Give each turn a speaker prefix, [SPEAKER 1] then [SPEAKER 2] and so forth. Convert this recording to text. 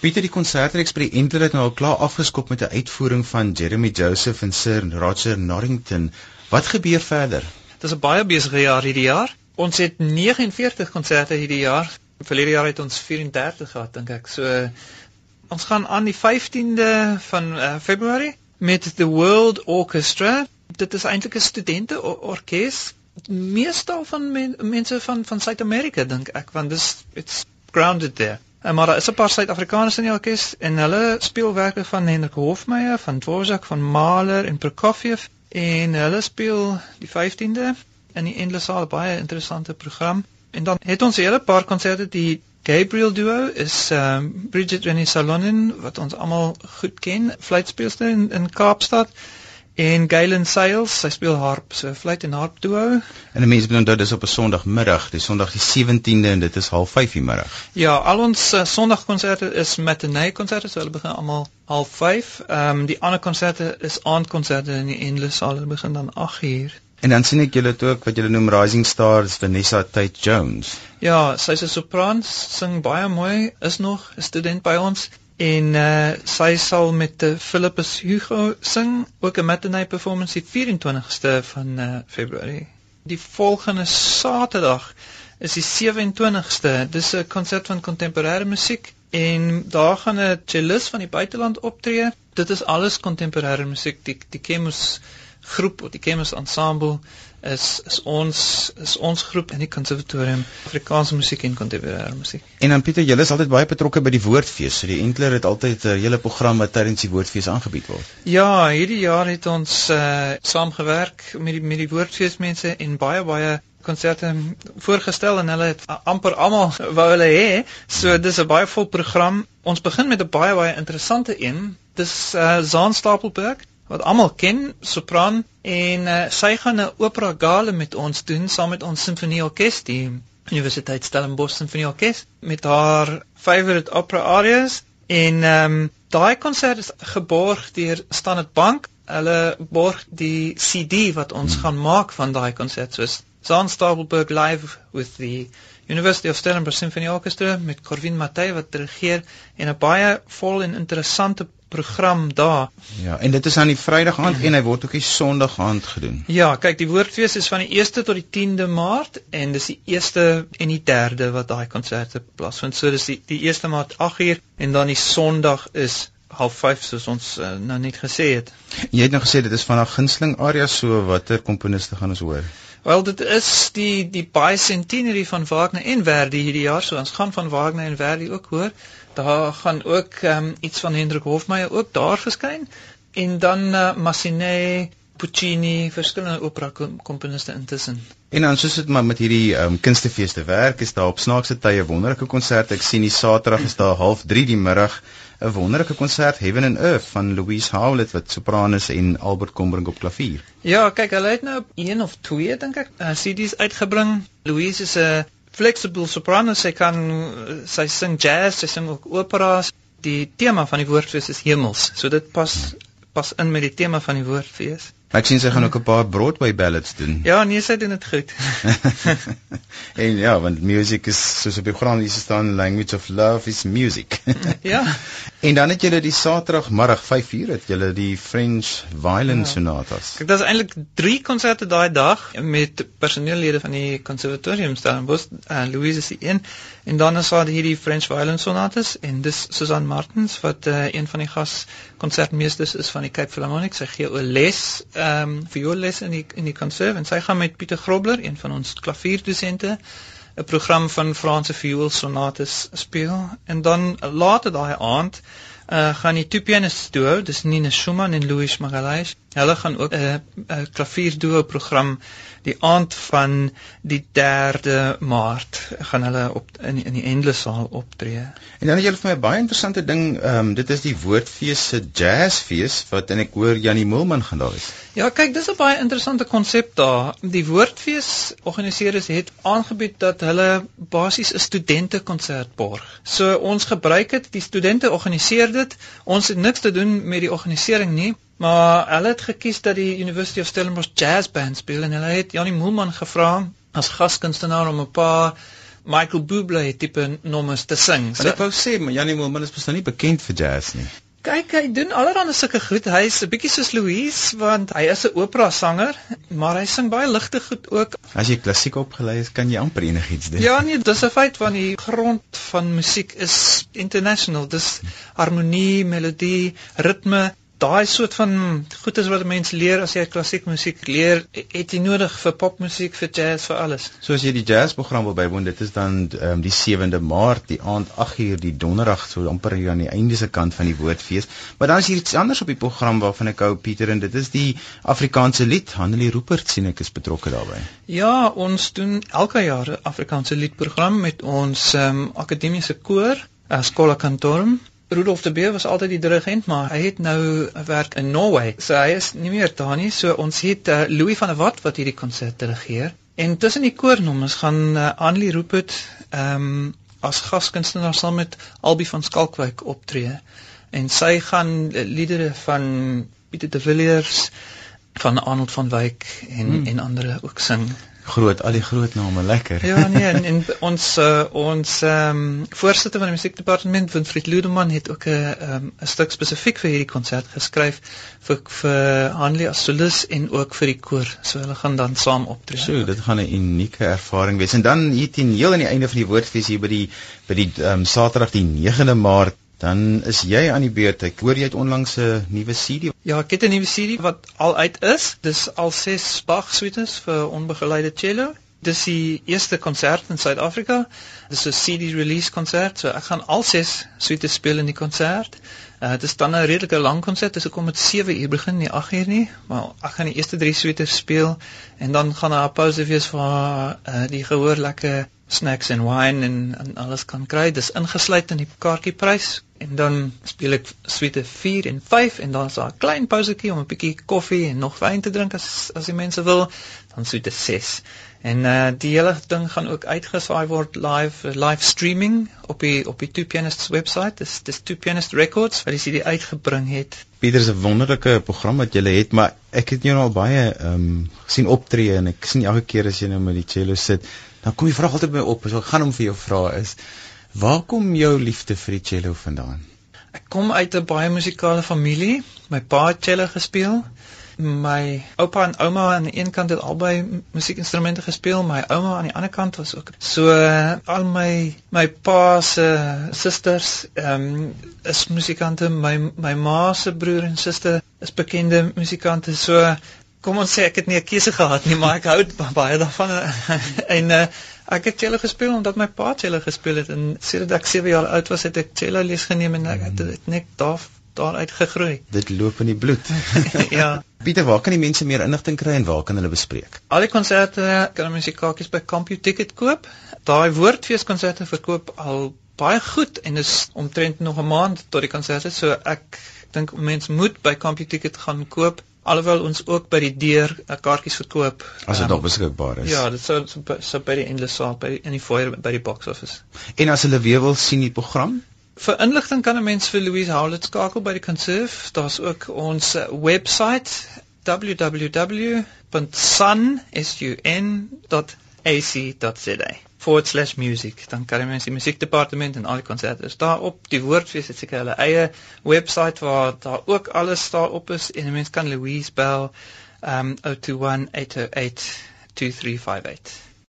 [SPEAKER 1] Pieter die konsertreeks by die Entler het nou al klaar afgeskop met 'n uitvoering van Jeremy Joseph en Sir Roger Norrington. Wat gebeur verder?
[SPEAKER 2] Dit is 'n baie besige jaar hierdie jaar. Ons het 49 konserte hierdie jaar. Verlede jaar het ons 34 gehad dink ek. So ons gaan aan die 15de van uh, Februarie met the World Orchestra. Dit is eintlik 'n studente orkes. Meestal van men, mense van van Suid-Amerika dink ek want dis it's grounded there. En maar daar is 'n paar Suid-Afrikaners in die orkes en hulle speel werke van Hendrik Hofmeyer, van Dvorak, van Mahler en Prokofiev en hulle speel die 15de in die Endless Saal baie interessante program. En dan het ons 'n hele paar konserte die Gabriel duo is um, Bridget Rennie Salonen wat ons almal goed ken, fluitspeelster in, in Kaapstad en Galen Sales, sy speel harp, so fluit en harp duo.
[SPEAKER 1] En mense moet onthou dis op 'n Sondagmiddag, dis Sondag die 17de en dit is 05:30 die middag.
[SPEAKER 2] Ja, al ons uh, Sondagkonserte is matinee konserte, so hulle begin almal 05:30. Ehm um, die ander konserte is aandkonserte in die Endless Saal, hulle begin dan 8:00.
[SPEAKER 1] En dan sien ek julle ook wat julle noem Rising Stars Vanessa Tate Jones.
[SPEAKER 2] Ja, sy's 'n sopran, sing baie mooi, is nog 'n student by ons en uh, sy sal met uh, Philippus Hugo sing ook 'n matinee performance die 24ste van uh, Februarie. Die volgende Saterdag is die 27ste. Dis 'n konsert van kontemporêre musiek en daar gaan 'n cellist van die buiteland optree. Dit is alles kontemporêre musiek. Die die Chemus groep, die Chemus ensemble is is ons is ons groep in die konservatorium Afrikaanse musiek en kontemporêre musiek.
[SPEAKER 1] En dan Pieter, julle is altyd baie betrokke by die woordfees. So die Entler het altyd 'n uh, hele program wat tydens die woordfees aangebied word.
[SPEAKER 2] Ja, hierdie jaar het ons uh, saamgewerk met die met die woordfees mense en baie baie konserte voorgestel en hulle het amper almal wou hulle hê. So dis 'n baie vol program. Ons begin met 'n baie baie interessante een. Dis uh, Zaan Stapelberg wat almal ken, sopran en uh, sy gaan 'n opera gala met ons doen saam met ons simfonieorkes, die Universiteit Stellenbosch Simfonieorkes met haar favorite opera arias en ehm um, daai konsert is geborg deur Standard Bank. Hulle borg die CD wat ons gaan maak van daai konsert soos Zaan Stapelberg live with the University of Stellenbosch Symphony Orchestra met Corvin Matthey wat dirigeer en 'n baie vol en interessante program daar.
[SPEAKER 1] Ja, en dit is aan die Vrydag aand en hy word ook die Sondag aand gedoen.
[SPEAKER 2] Ja, kyk, die woordfees is van die 1ste tot die 10de Maart en dis die 1ste en die 3de wat daai konserte plaasvind. So dis die die 1ste Maart 8uur en dan die Sondag is half 5 soos ons uh, nou net gesê het.
[SPEAKER 1] Jy het nou gesê dit is van 'n gunsteling area so watter komponiste gaan ons hoor?
[SPEAKER 2] Wel dit is die die bicentenary van Wagner en Verdi hierdie jaar so ons gaan van Wagner en Verdi ook hoor daar gaan ook um, iets van Hendrik Hofmeyer ook daar verskyn en dan uh, Massenet, Puccini, verskillende opera komponiste intussen.
[SPEAKER 1] En dan soos dit maar met hierdie um, kunstefeeste werk, is daar op snaakse tye wonderlike konserte. Ek sien die Saterdag is daar 0:30 die middag 'n wonderlike konsert Heaven and Earth van Louise Howlett wat sopran is en Albert Kombrink op klavier.
[SPEAKER 2] Ja, kyk, hulle het nou een of twee dink ek uh, CD's uitgebring. Louise is 'n flexible soprano, sy kan sy sing jazz, sy sing ook operas. Die tema van die woordfees is hemels. So dit pas pas in met die tema van die woordfees.
[SPEAKER 1] Ek sien sy gaan ook 'n paar Broadway ballads doen.
[SPEAKER 2] Ja, nee, sy doen dit goed.
[SPEAKER 1] en ja, want music is soos op die program hier staan language of love is music.
[SPEAKER 2] ja.
[SPEAKER 1] En dan het julle die Saterdagmiddag 5uur het julle die French Violin ja. Sonatas.
[SPEAKER 2] Kyk, daar's eintlik 3 konserte daai dag met personeellede van die konservatorium staan. Bos uh, Louise is die een en dan is daar hierdie French Violin Sonatas en dis Susan Martins wat uh, een van die gas konsertmeesters is van die Cape Philharmonic. Sy gee 'n les ehm um, vioolles in die in die konserv en sy gaan met Pieter Grobler, een van ons klavierdosente, 'n program van Franse vioolsonates speel en dan later daai aand uh, gaan die twee pianiste duo, dis Nina Schumann en Louis Magalhaes. Hulle gaan ook 'n 'n klavierduo program die aand van die 3de Maart gaan hulle op in in die Endless saal optree.
[SPEAKER 1] En dan het jy vir my 'n baie interessante ding, ehm um, dit is die Woordfees se Jazzfees wat en ek hoor Janie Moelman gaan daar wees.
[SPEAKER 2] Ja, kyk, dis 'n baie interessante konsep daar. Die Woordfees organiseerders het aangebied dat hulle basies 'n studente konsert borg. So ons gebruik dit, die studente organiseer dit. Ons het niks te doen met die organisering nie. Maar hulle het gekies dat die University of Stellenbosch Jazz Band speel en hulle het Janie Moelman gevra as gaskunstenaar om 'n paar Michael Bublé tipe nommers te sing.
[SPEAKER 1] So, ek wou sê, maar Janie Moelman is mos nou nie bekend vir jazz nie.
[SPEAKER 2] Kyk, hy doen allerlei sulke goed. Hy's 'n bietjie soos Louise want hy is 'n opera sanger, maar hy sing baie ligte goed ook.
[SPEAKER 1] As jy klassiek opgelei is, kan jy amper enigiets doen.
[SPEAKER 2] Ja, nee, dis 'n feit van die grond van musiek is international. Dis harmonie, melodie, ritme daai soort van goedes wat 'n mens leer as jy klassiek musiek leer, het jy nodig vir popmusiek, vir jazz, vir alles.
[SPEAKER 1] So as jy die jazzprogram wil bywoon, dit is dan um, die 7de Maart, die aand 8uur die donderdag, so amper hier aan die einde se kant van die woordfees. Maar dan is hier iets anders op die program waarvan ek hou Pieter en dit is die Afrikaanse lied. Hanelie Rupert sien ek is betrokke daarbey.
[SPEAKER 2] Ja, ons doen elke jaar 'n Afrikaanse liedprogram met ons um, akademiese koor, Skola Kantorum Rudolf de Beer was altyd die dirigent, maar hy het nou werk in Norway. So hy is nie meer daar nie. So ons het uh, Louis van der Walt wat hierdie konsert dirigeer. En tussen die koornommers gaan uh, Annelie Rupert ehm um, as gaskunstenaar saam met Albie van Skalkwyk optree. En sy gaan uh, liedere van Pieter de Villiers van Arnold van Wyk en hmm. en ander ook sing
[SPEAKER 1] groot al die groot name lekker.
[SPEAKER 2] Ja nee en, en ons uh, ons ehm um, voorsitter van die musiekdepartement Winfried Ludeman het ook 'n um, 'n stuk spesifiek vir hierdie konsert geskryf vir vir Hanlie as solis en ook vir die koor. So hulle gaan dan saam optree.
[SPEAKER 1] So dit gaan 'n unieke ervaring wees. En dan hier teen heel aan die einde van die woordfees hier by die by die ehm um, Saterdag die 9de Maart Dan is jy aan die beurt. Ek hoor jy het onlangs 'n nuwe CD.
[SPEAKER 2] Ja, ek het 'n nuwe CD wat al uit is. Dis al 6 Bach suites vir onbegeleide cello. Dis die eerste konsert in Suid-Afrika. Dis 'n CD release konsert. So ek gaan al 6 suites speel in die konsert. Uh, dit is dan 'n redelike lang konsert. Dis hoekom dit 7 uur begin, nie 8 uur nie. Maar ek gaan die eerste 3 suites speel en dan gaan daar 'n pause wees vir uh, die gehoor lekker snacks en wine en, en alles kan kry. Dis ingesluit in die kaartjieprys en dan speel ek suite 4 en 5 en dan is daar 'n klein pausetjie om 'n bietjie koffie en nog wyn te drink as as die mense wil. Dan suite 6. En uh die hele ding gaan ook uitgesaai word live live streaming op die op die Two Pianists webwerf. Dis dis Two Pianist Records wat die CD uitgebring het.
[SPEAKER 1] Pieter 'n wonderlike program wat jy het, maar ek het jou nou al baie ehm um, gesien optree en ek sien elke keer as jy nou met die cello sit dan kom die vraag altyd by op, so ek gaan hom vir jou vra is waar kom jou liefde vir die cello vandaan?
[SPEAKER 2] Ek kom uit 'n baie musikale familie. My pa het cello gespeel. My oupa en ouma aan die een kant het albei musiekinstrumente gespeel, my ouma aan die ander kant was ook. So al my my pa se susters ehm um, is musikante, my my ma se broer en suster is bekende musikante. So kom ons sê ek het nie 'n keuse gehad nie, maar ek hou baie daarvan en uh, ek het cello gespeel omdat my pa cello gespeel het en sedert ek 7 jaar oud was het ek cello les geneem en ek het dit net daar daaruit gegroei.
[SPEAKER 1] Dit loop in die bloed.
[SPEAKER 2] ja.
[SPEAKER 1] Pieter, waar kan die mense meer inligting kry en waar kan hulle bespreek?
[SPEAKER 2] Al die konserte kan mense kaartjies by CompuTicket koop. Daai woordfeeskonserte verkoop al baie goed en is omtrent nog 'n maand tot die konserte, so ek dink mense moet by CompuTicket gaan koop alhoewel ons ook by die deur uh, kaartjies verkoop
[SPEAKER 1] as dit um, nog beskikbaar is.
[SPEAKER 2] Ja, dit sou so by die endless saal by die, in die foyer by die box office.
[SPEAKER 1] En as hulle weer wil sien die program?
[SPEAKER 2] Vir inligting kan 'n mens vir Louise Howlett skakel by die Conserve. Daar's ook ons uh, webwerf www.sun.ac.za forward slash music. Dan kan jy mens die musiekdepartement en al die konserte. Is daar op die woordfees het seker hulle eie webwerf waar daar ook alles daar op is. En mens kan Louise bel um 021 808 2358